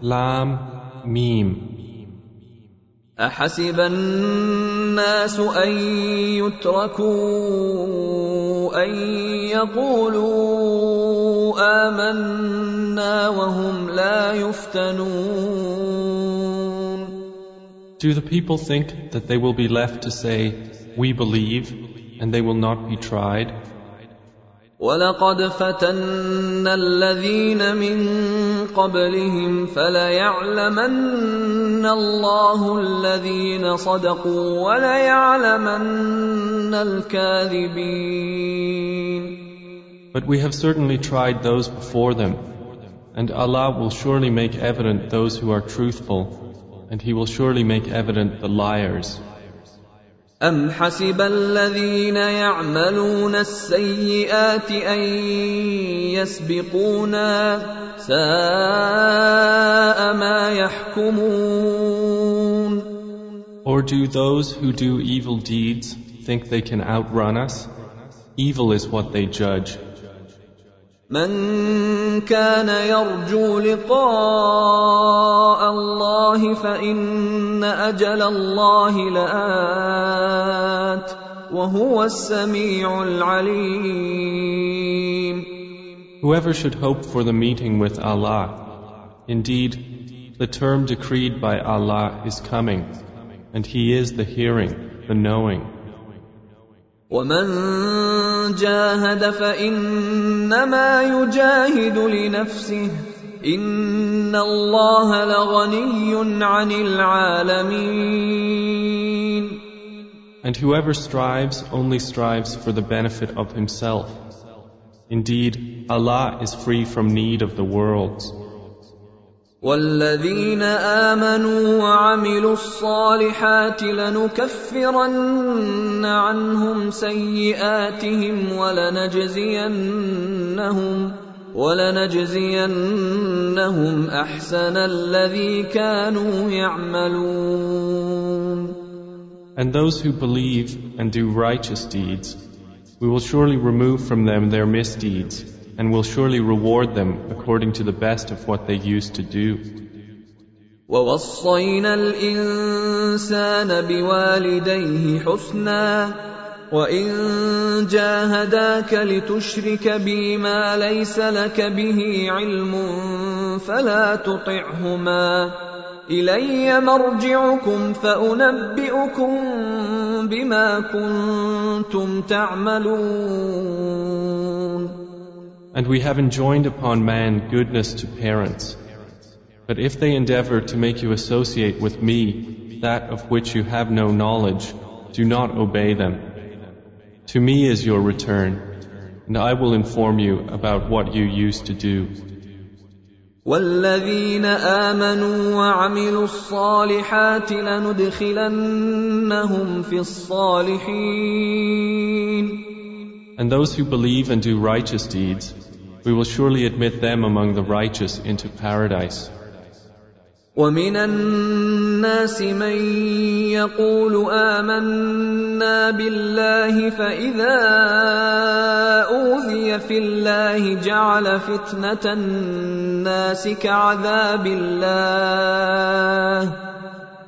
Lam, Mim. أحسب الناس أن يتركوا أن يقولوا آمنا وهم لا يفتنون Do the people think that they will be left to say, We believe, and they will not be tried? ولقد فتنا الذين من قبلهم فليعلمن الله الذين صدقوا وليعلمن الكاذبين But we have certainly tried those before them, and Allah will surely make evident those who are truthful, and He will surely make evident the liars. أم حسب الذين يعملون السيئات أن يسبقونا ساء ما يحكمون Or do those who do evil deeds think they can outrun us? Evil is what they judge. من كان يرجو لقاء الله فإن أجل الله لآت وهو السميع العليم Whoever should hope for the meeting with Allah, indeed, the term decreed by Allah is coming, and He is the hearing, the knowing. ومن جاهد فإنما يجاهد لنفسه إن الله لغني عن العالمين And whoever strives only strives for the benefit of himself. Indeed, Allah is free from need of the worlds. والذين آمنوا وعملوا الصالحات لنكفرن عنهم سيئاتهم ولنجزينهم ولنجزينهم أحسن الذي كانوا يعملون. And those who believe and do righteous deeds, we will surely remove from them their misdeeds, and will surely reward them according to the best of what they used to do. ووصينا الإنسان بوالديه حسنا وإن جاهداك لتشرك بي ما ليس لك به علم فلا تطعهما إلي مرجعكم فأنبئكم بما كنتم تعملون And we have enjoined upon man goodness to parents. But if they endeavor to make you associate with me that of which you have no knowledge, do not obey them. To me is your return, and I will inform you about what you used to do. والذين آمنوا وعملوا الصالحات لندخلنهم في الصالحين And those who believe and do righteous deeds, we will surely admit them among the righteous into paradise. ومن الناس من يقول آمنا بالله فإذا أوذي في الله جعل فتنة الناس كعذاب الله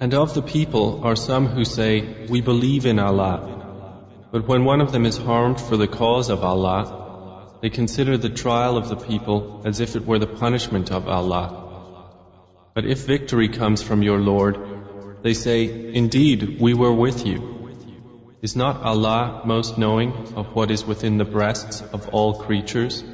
And of the people are some who say, We believe in Allah. But when one of them is harmed for the cause of Allah, they consider the trial of the people as if it were the punishment of Allah. But if victory comes from your Lord, they say, Indeed, we were with you. Is not Allah most knowing of what is within the breasts of all creatures?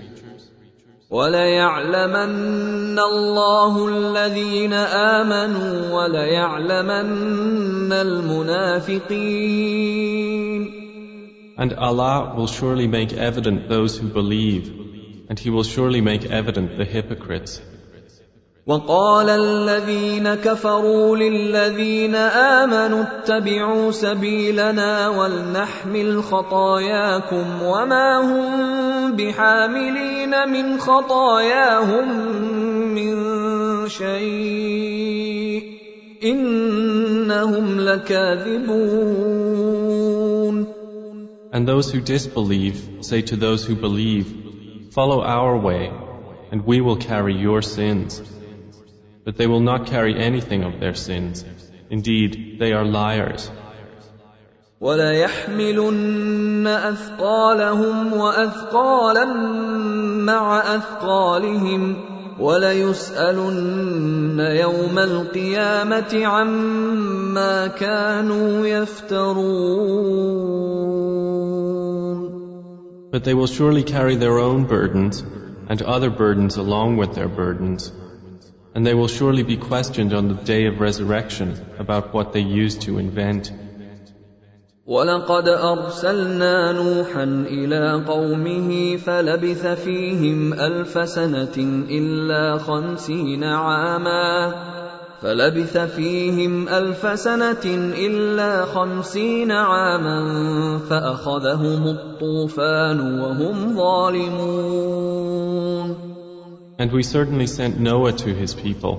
وليعلمن الله الذين آمنوا وليعلمن المنافقين And Allah will surely make evident those who believe, and He will surely make evident the hypocrites. وقال الذين كفروا للذين آمنوا اتبعوا سبيلنا ولنحمل خطاياكم وما هم بحاملين من خطاياهم من شيء إنهم لكاذبون And those who disbelieve say to those who believe, Follow our way, and we will carry your sins. but they will not carry anything of their sins. Indeed, they are liars. وليحملن اثقالهم واثقالا مع اثقالهم وليسالن يوم القيامه عما كانوا يفترون But they will surely carry their own burdens and other burdens along with their burdens. And they will surely be questioned on the day of resurrection about what they used to invent. ولقد أرسلنا نوحا إلى قومه فلبث فيهم ألف سنة إلا خمسين عاما فلبث فيهم ألف سنة إلا خمسين عاما فأخذهم الطوفان وهم ظالمون And we certainly sent Noah to his people,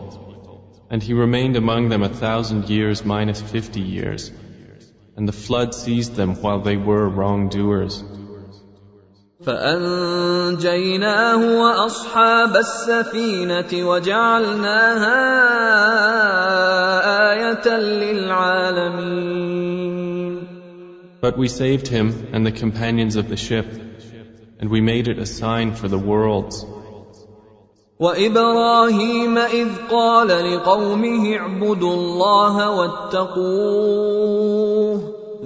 and he remained among them a thousand years minus fifty years, and the flood seized them while they were wrongdoers. فأنجيناه وأصحاب السفينة وجعلناها آية للعالمين. But we saved him and the companions of the ship, and we made it a sign for the worlds. وابراهيم اذ قال لقومه اعبدوا الله واتقوه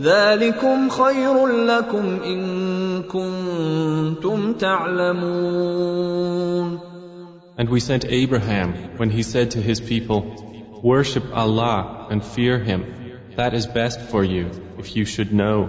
ذلكم خير لكم ان كنتم تعلمون And we sent Abraham when he said to his people, Worship Allah and fear Him. That is best for you if you should know.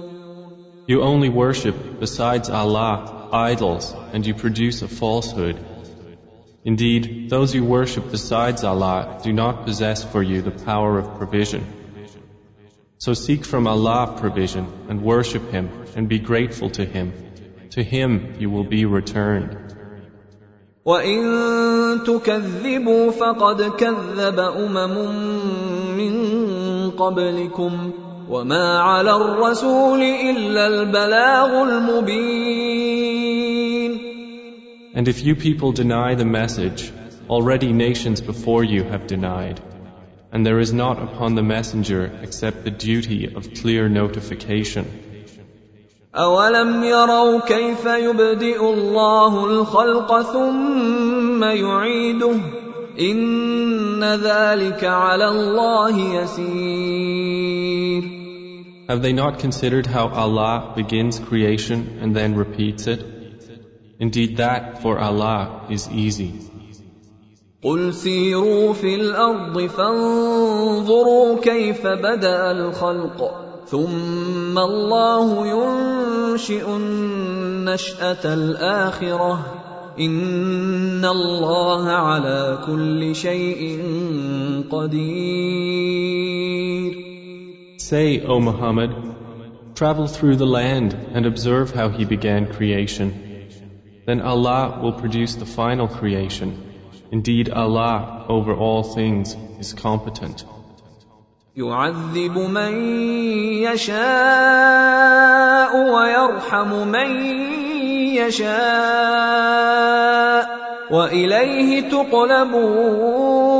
You only worship besides Allah idols and you produce a falsehood. Indeed, those you worship besides Allah do not possess for you the power of provision. So seek from Allah provision and worship Him and be grateful to Him. To Him you will be returned. وإن تكذبوا فقد كذب أمم من قبلكم وما على الرسول الا البلاغ المبين And if you people deny the message, already nations before you have denied. And there is not upon the messenger except the duty of clear notification. أولم يروا كيف يبدئ الله الخلق ثم يعيده إن ذلك على الله يسير Have they not considered how Allah begins creation and then repeats it? Indeed, that for Allah is easy. قل سيروا في الأرض فانظروا كيف بدأ الخلق ثم الله ينشئ النشأة الآخرة إن الله على كل شيء قدير Say, O Muhammad, travel through the land and observe how He began creation. Then Allah will produce the final creation. Indeed, Allah over all things is competent. يعذب من يشاء ويرحم من يشاء واليه تقلبون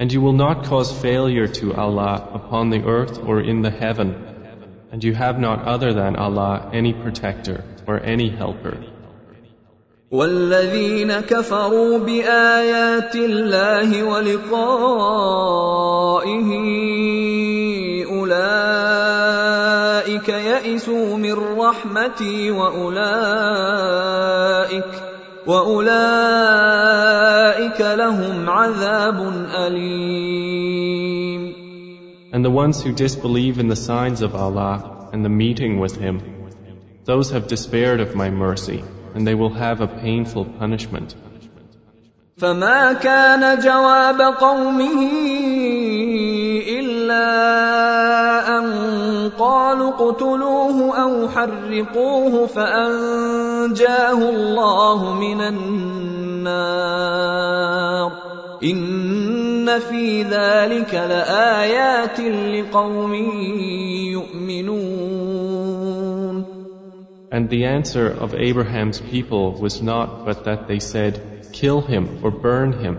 And you will not cause failure to Allah upon the earth or in the heaven, and you have not other than Allah any protector or any helper. والذين كفروا بايات الله ولقائه اولئك يئسوا من رحمتي واولئك واولئك لهم عذاب اليم And the ones who disbelieve in the signs of Allah and the meeting with Him, those have despaired of my mercy. and they will have a painful punishment. فما كان جواب قومه قالوا اقتلوه أو حرقوه فأنجاه الله من النار إن في ذلك لآيات لقوم يؤمنون And the answer of Abraham's people was not but that they said, Kill him or burn him.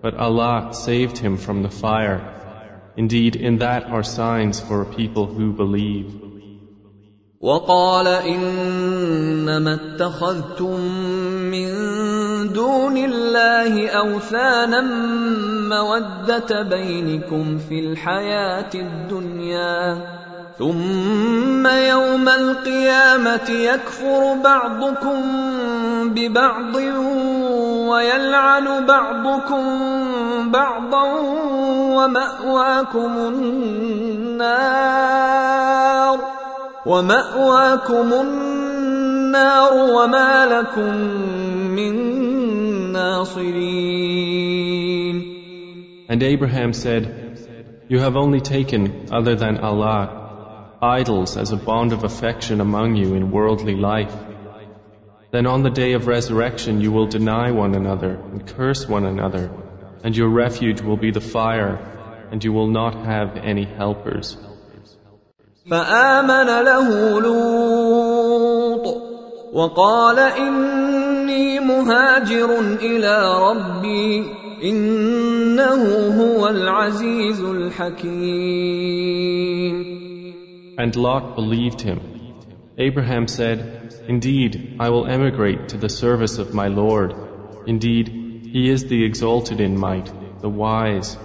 But Allah saved him from the fire. Indeed, in that are signs for people who believe. وقال إنما اتخذتم من دون الله أوثانا مودة بينكم في الحياة الدنيا ثم يوم القيامة يكفر بعضكم ببعض ويلعن بعضكم بعضا ومأواكم النار ومأواكم النار وما لكم من ناصرين. And Abraham said, You have only taken, other than Allah, idols as a bond of affection among you in worldly life. Then on the day of resurrection you will deny one another and curse one another, and your refuge will be the fire, and you will not have any helpers. فآمن له لوط وقال إني مهاجر إلى ربي إنه هو العزيز الحكيم And Lot believed him. Abraham said, Indeed, I will emigrate to the service of my Lord. Indeed, he is the exalted in might, the wise.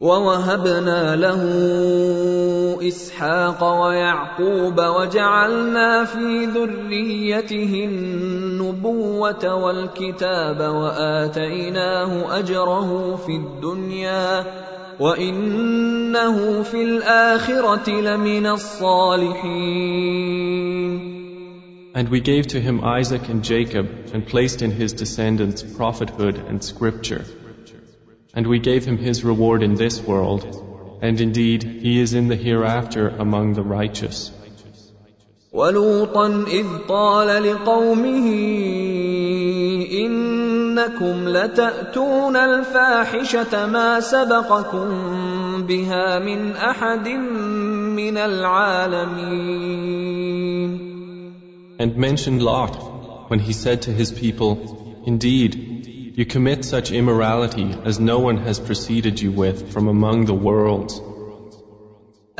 ووهبنا له اسحاق ويعقوب وجعلنا في ذريته النبوه والكتاب واتيناه اجره في الدنيا وانه في الاخره لمن الصالحين And we gave to him Isaac and Jacob and placed in his descendants prophethood and scripture. And we gave him his reward in this world, and indeed he is in the hereafter among the righteous. ولوطا إذ قال لقومه انكم لتاتون الفاحشه ما سبقكم بها من احد من العالمين And mention Lot when he said to his people, Indeed, you commit such immorality as no one has preceded you with from among the worlds.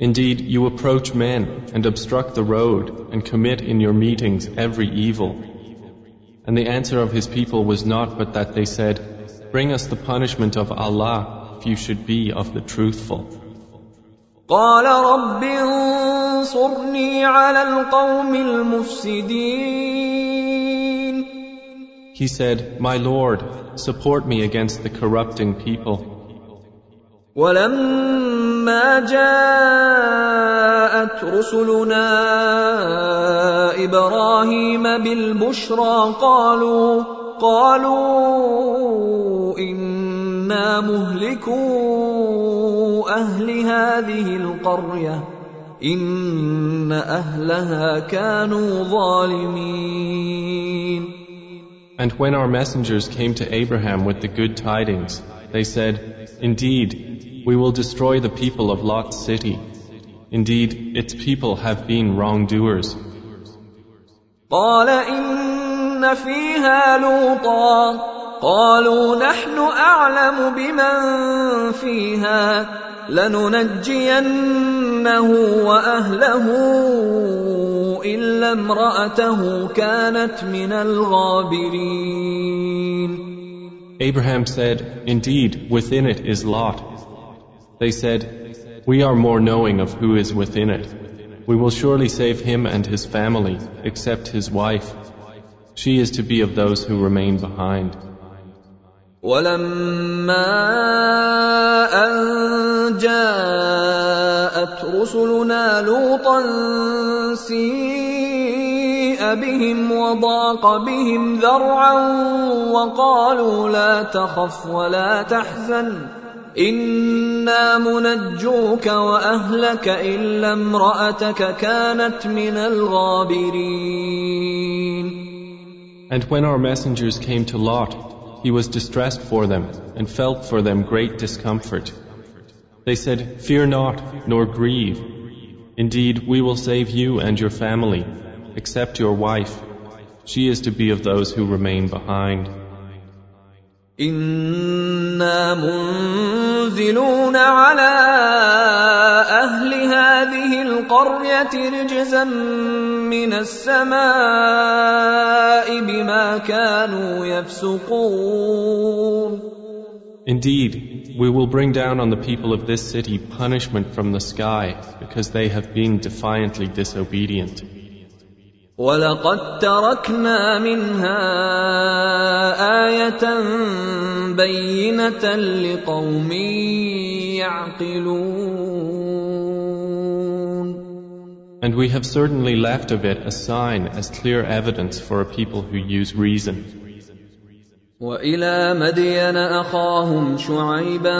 Indeed, you approach men and obstruct the road and commit in your meetings every evil. And the answer of his people was not but that they said, Bring us the punishment of Allah if you should be of the truthful. قال رب انصرني على القوم المفسدين He said, My Lord, support me against the corrupting people. ولما جاءت رسلنا إبراهيم بالبشرى قالوا قالوا إنا مهلكو أهل هذه القرية إن أهلها كانوا ظالمين. And when our messengers came to Abraham with the good tidings, they said, Indeed, we will destroy the people of Lot's city. Indeed, its people have been wrongdoers. قال ان فيها لوطا قالوا نحن اعلم بمن فيها لننجينه واهله الا امراته كانت من الغابرين Abraham said, Indeed, within it is Lot. They said, We are more knowing of who is within it. We will surely save him and his family, except his wife. She is to be of those who remain behind. ولما ان جاءت رسلنا لوطا سيء بهم وضاق بهم ذرعا وقالوا لا تخف ولا تحزن انا منجوك واهلك الا امراتك كانت من الغابرين And when our messengers came to Lot, he was distressed for them and felt for them great discomfort. They said, Fear not, nor grieve. Indeed, we will save you and your family, except your wife. She is to be of those who remain behind. أنا منزلون على أهل هذه القريه رجزا من السماء بما كانوا يفسقون Indeed, we will bring down on the people of this city punishment from the sky because they have been defiantly disobedient. ولقد تركنا منها إيه بينه لقوم يعقلون And we have certainly left of it a sign as clear evidence for a people who use reason. والى مدين اخاهم شعيبا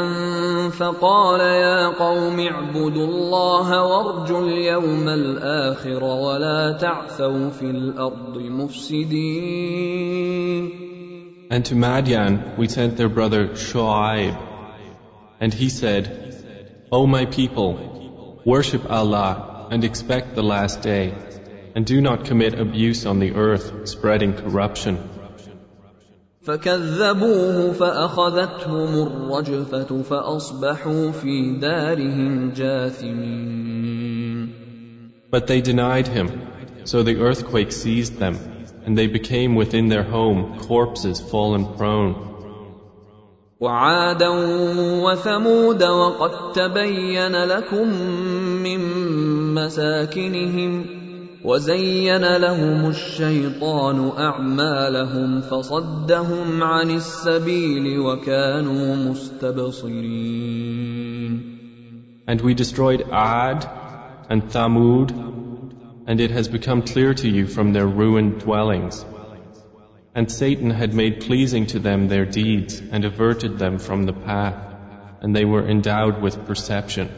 فقال يا قوم اعبدوا الله وارجوا اليوم الاخر ولا تعثوا في الارض مفسدين And to Madian we sent their brother Shu'aib. And he said, O my people, worship Allah and expect the last day, and do not commit abuse on the earth, spreading corruption. فكذبوه فاخذتهم الرجفه فاصبحوا في دارهم جاثمين But they denied him, so the earthquake seized them, and they became within their home corpses fallen prone. وعادا وثمود وقد تبين لكم من مساكنهم وزين لهم الشيطان اعمالهم فصدهم عن السبيل وكانوا مستبصرين And we destroyed Ad and Thamud, and it has become clear to you from their ruined dwellings. And Satan had made pleasing to them their deeds and averted them from the path, and they were endowed with perception.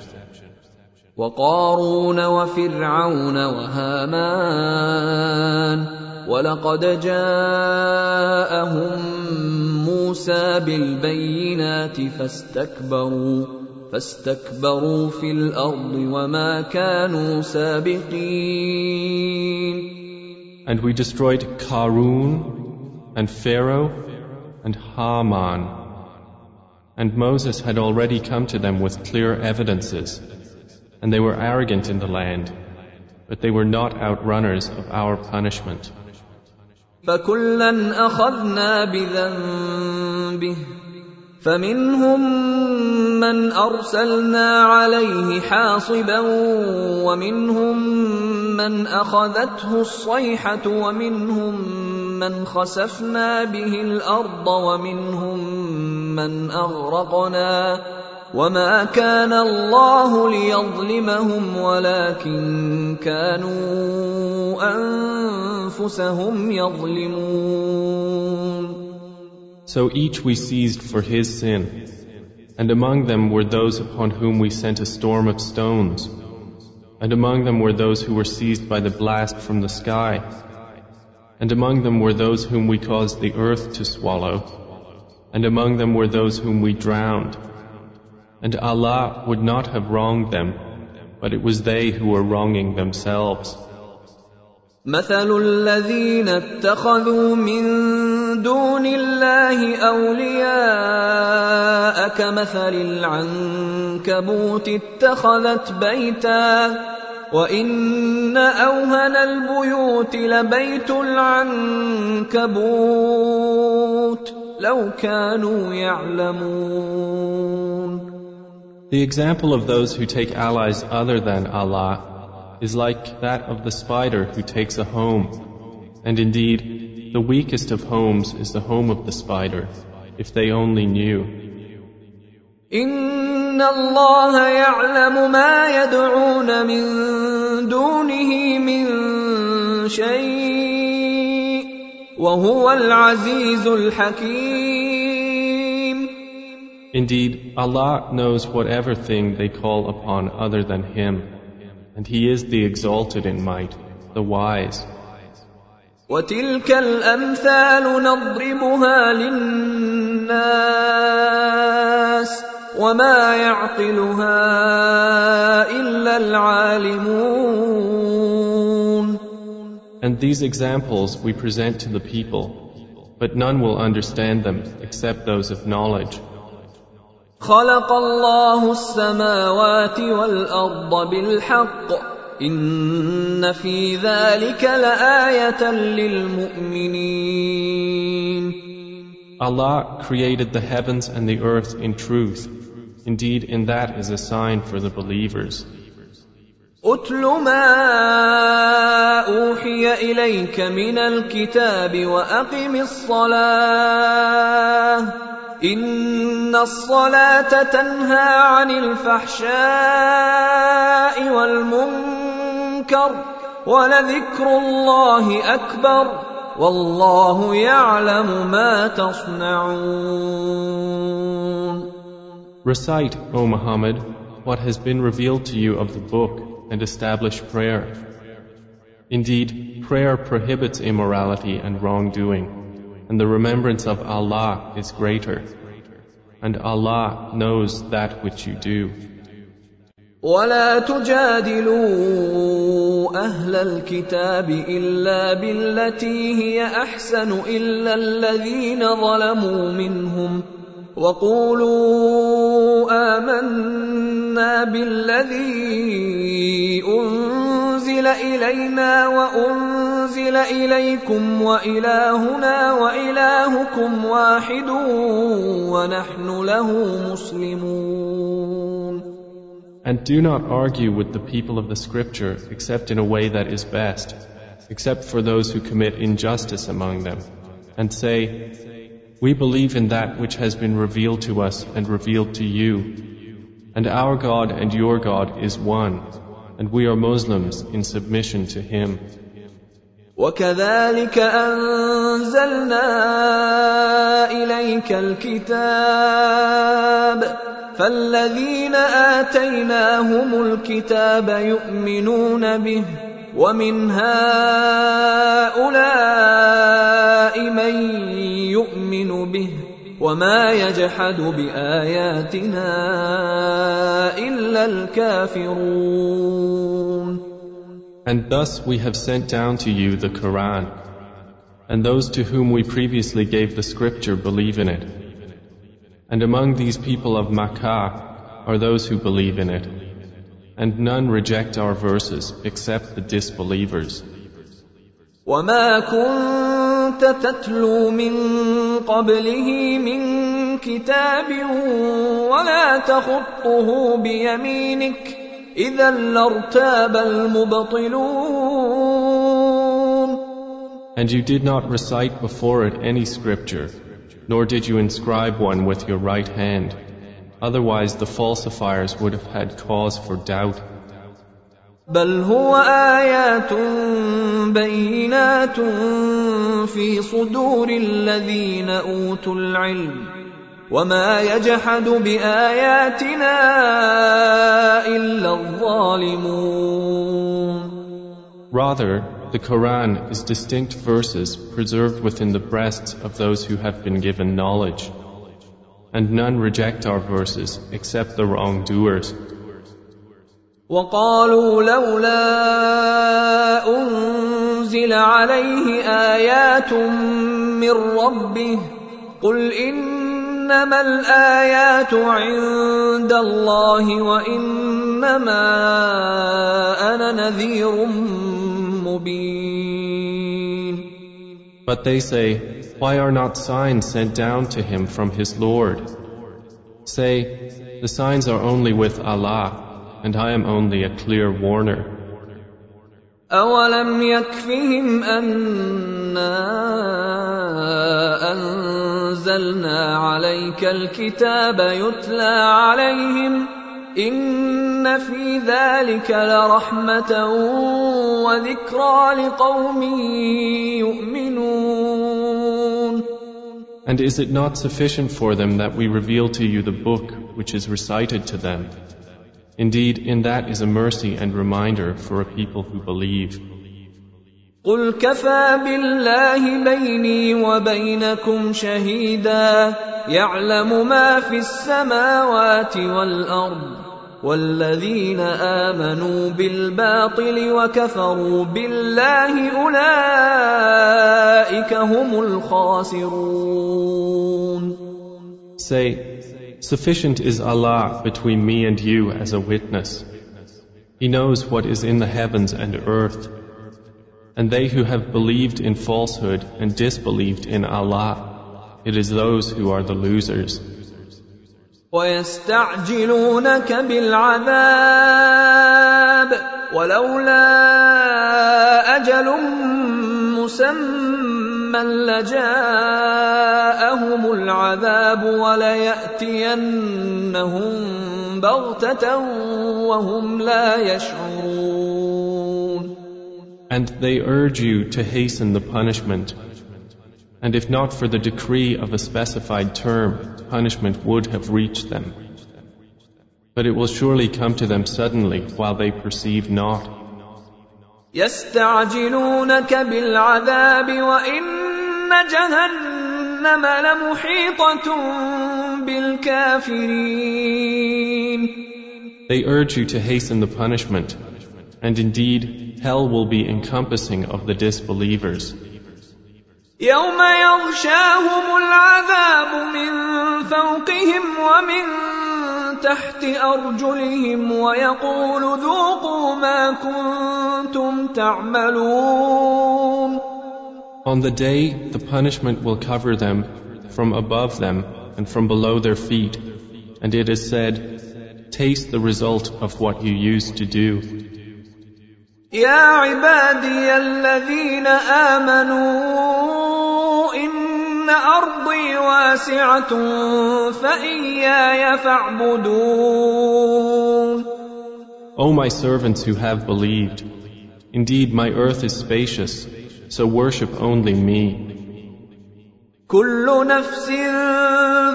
وقارون وفرعون وهامان ولقد جاءهم موسى بالبينات فاستكبروا فاستكبروا في الأرض وما كانوا سابقين And we destroyed Karun and Pharaoh and Haman. And Moses had already come to them with clear evidences, and they were arrogant in the land, but they were not outrunners of our punishment. فكلا اخذنا بذنبه فمنهم من ارسلنا عليه حاصبا ومنهم من اخذته الصيحه ومنهم من خسفنا به الارض ومنهم من اغرقنا وما كان الله ليظلمهم ولكن كانوا انفسهم يظلمون So each we seized for his sin, and among them were those upon whom we sent a storm of stones, and among them were those who were seized by the blast from the sky, and among them were those whom we caused the earth to swallow, and among them were those whom we drowned. And Allah would not have wronged them, but it was they who were wronging themselves. مثل الذين اتخذوا من دون الله اولياء كمثل العنكبوت اتخذت بيتا وان اوهن البيوت لبيت العنكبوت لو كانوا يعلمون The example of those who take allies other than Allah is like that of the spider who takes a home. And indeed, the weakest of homes is the home of the spider, if they only knew. إن الله يعلم ما يدعون من دونه من شيء وهو العزيز الحكيم Indeed, Allah knows whatever thing they call upon other than Him, and He is the exalted in might, the wise. وتلك الامثال نضربها للناس وما يعقلها الا العالمون And these examples we present to the people, but none will understand them except those of knowledge. خلق الله السماوات والأرض بالحق إن في ذلك لآية للمؤمنين Allah created the heavens and the earth in truth. Indeed, in that is a sign for the believers. أتل ما أوحي إليك من الكتاب وأقم الصلاة ان الصلاه تنهى عن الفحشاء والمنكر ولذكر الله اكبر والله يعلم ما تصنعون Recite, O Muhammad, what has been revealed to you of the book and establish prayer. Indeed, prayer prohibits immorality and wrongdoing, and the remembrance of Allah is greater. And Allah knows that which you do. ولا تجادلوا اهل الكتاب الا بالتي هي احسن الا الذين ظلموا منهم وقولوا امنا بالذي انزل الينا وانزل اليكم والهنا والهكم واحد ونحن له مسلمون And do not argue with the people of the scripture except in a way that is best, except for those who commit injustice among them. And say, We believe in that which has been revealed to us and revealed to you. And our God and your God is one, And we are Muslims in submission to Him. وكذلك انزلنا اليك الكتاب فالذين اتيناهم الكتاب يؤمنون به ومن هؤلاء من يؤمن به وما يجحد باياتنا الا الكافرون And thus we have sent down to you the Quran, and those to whom we previously gave the scripture believe in it. And among these people of Makkah are those who believe in it. And none reject our verses except the disbelievers. وما كنت تتلو من قبله من كتاب ولا تخطه بيمينك اذا لارتاب المبطلون And you did not recite before it any scripture, nor did you inscribe one with your right hand. Otherwise the falsifiers would have had cause for doubt. بل هو ايات بينات في صدور الذين اوتوا العلم وما يجحد باياتنا الا الظالمون Rather, the Quran is distinct verses preserved within the breasts of those who have been given knowledge. And none reject our verses except the wrongdoers. وقالوا لولا انزل عليه ايات من ربه قل انما الايات عند الله وانما أنا نذير مبين But they say, Why are not signs sent down to him from his Lord? Say, The signs are only with Allah, and I am only a clear warner. أولم يكفهم أنا أنزلنا عليك الكتاب يتلى عليهم إن في ذلك لرحمة وذكرى لقوم يؤمنون And is it not sufficient for them that we reveal to you the book which is recited to them? Indeed, in that is a mercy and reminder for a people who believe. قل كفى بالله بيني وبينكم شهيدا يعلم ما في السماوات والارض والذين امنوا بالباطل وكفروا بالله اولئك هم الخاسرون Say, Sufficient is Allah between me and you as a witness. He knows what is in the heavens and earth. And they who have believed in falsehood and disbelieved in Allah, it is those who are the losers. ويستعجلونك بالعذاب ولولا اجل مسمى لجاءهم العذاب ولياتينهم بغته وهم لا يشعرون And they urge you to hasten the punishment. And if not for the decree of a specified term, punishment would have reached them. But it will surely come to them suddenly while they perceive not. يستعجلونك بالعذاب وان جهنم لمحيطه بالكافرين They urge you to hasten the punishment, and indeed, hell will be encompassing of the disbelievers. يوم يغشاهم العذاب من فوقهم ومن تحت ارجلهم ويقول ذوقوا ما كنتم تعملون On the day, the punishment will cover them from above them and from below their feet, and it is said, Taste the result of what you used to do. يا عبادي الذين امنوا ان ارضي واسعه فاياي فاعبدون O my servants who have believed, indeed my earth is spacious, so worship only me. كل نفس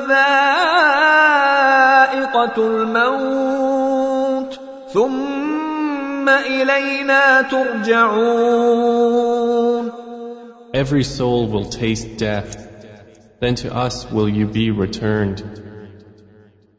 ذائقه الموت ثم الينا ترجعون Every soul will taste death, then to us will you be returned.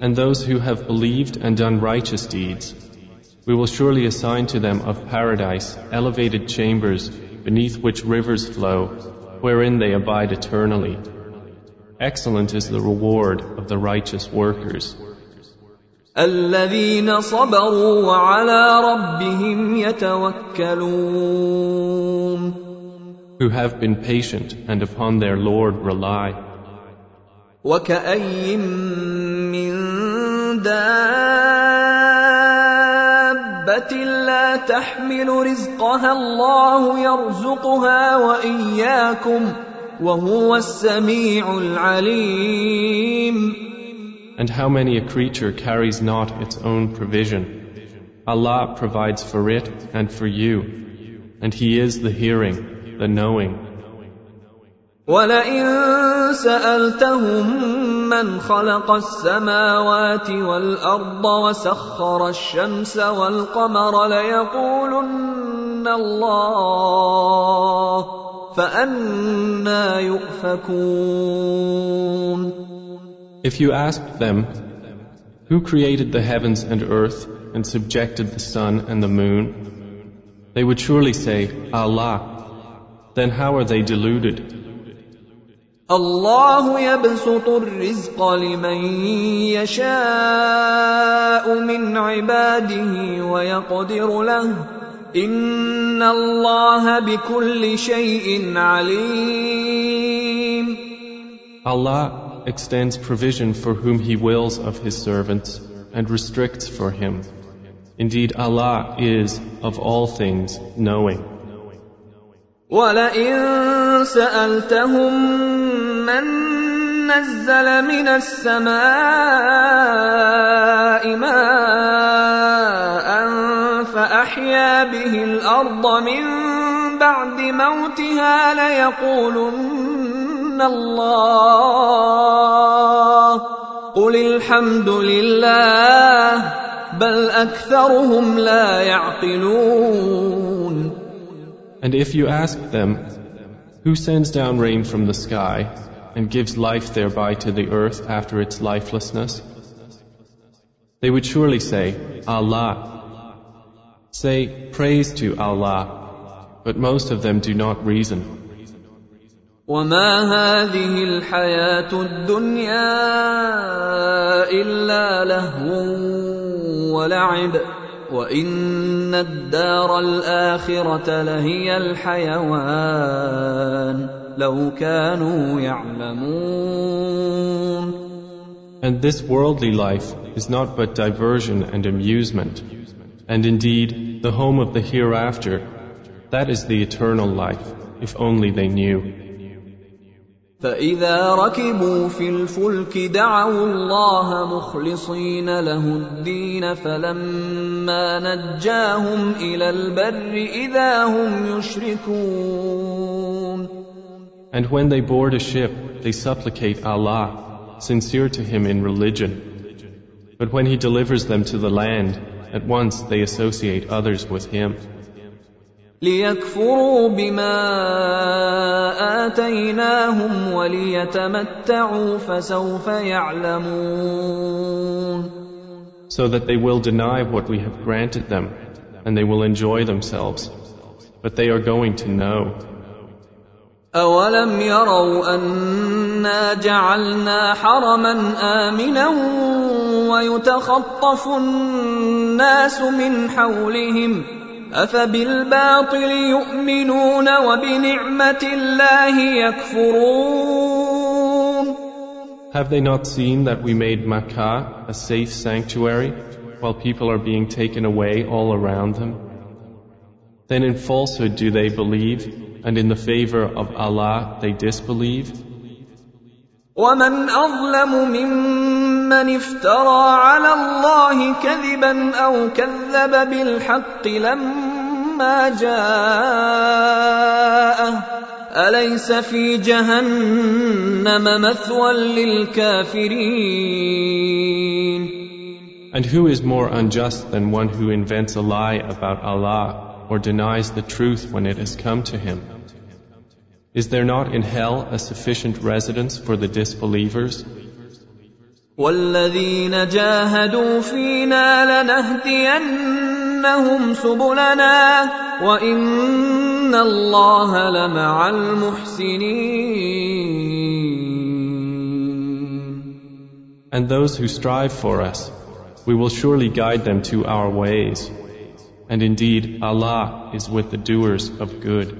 And those who have believed and done righteous deeds, we will surely assign to them of paradise elevated chambers beneath which rivers flow, wherein they abide eternally. Excellent is the reward of the righteous workers. الذين صبروا وعلى ربهم يتوكلون Who have been patient and upon their Lord rely. وكأي من دابة لا تحمل رزقها الله يرزقها وإياكم وهو السميع العليم And how many a creature carries not its own provision? Allah provides for it and for you, and He is the hearing, the knowing. ولئن سألتهم من خلق السماوات والأرض وسخر الشمس والقمر ليقولن الله فأنا يؤفكون If you asked them, Who created the heavens and earth and subjected the sun and the moon? They would surely say, Allah. Then how are they deluded? الله يبسط الرزق لمن يشاء من عباده ويقدر له ان الله بكل شيء عليم Allah extends provision for whom He wills of His servants and restricts for him. Indeed, Allah is of all things knowing. ولئن سألتهم من نزل من السماء ماء فأحيا به الأرض من بعد موتها ليقولن الله قل الحمد لله بل أكثرهم لا يعقلون And if you ask them, Who sends down rain from the sky? and gives life thereby to the earth after its lifelessness? They would surely say, Allah. Say, Praise to Allah. But most of them do not reason. وما هذه الحياة الدنيا إلا لهو ولعب وإن الدار الآخرة لهي الحيوان لو كانوا يعلمون And this worldly life is not but diversion and amusement. And indeed, the home of the hereafter, that is the eternal life, if only they knew. فإذا ركبوا في الفلك دعوا الله مخلصين له الدين فلما نجاهم إلى البر إذا هم يشركون And when they board a ship, they supplicate Allah, sincere to Him in religion. But when He delivers them to the land, at once they associate others with Him. ليكفروا بما آتيناهم وليتمتعوا فسوف يعلمون So that they will deny what we have granted them, and they will enjoy themselves. But they are going to know. أولم يروا أنا جعلنا حرما آمنا ويتخطف الناس من حولهم أفبالباطل يؤمنون وبنعمة الله يكفرون Have they not seen that we made Makkah a safe sanctuary while people are being taken away all around them? Then in falsehood do they believe, and in the favor of Allah they disbelieve? ومن أظلم ممن افترى على الله كذبا أو كذب بالحق لما جاءه اليس في جهنم مثوى للكافرين And who is more unjust than one who invents a lie about Allah or denies the truth when it has come to him? Is there not in hell a sufficient residence for the disbelievers? والذين جاهدوا فينا لنهدينهم سبلنا وان الله لمع المحسنين And those who strive for us, we will surely guide them to our ways. And indeed, Allah is with the doers of good.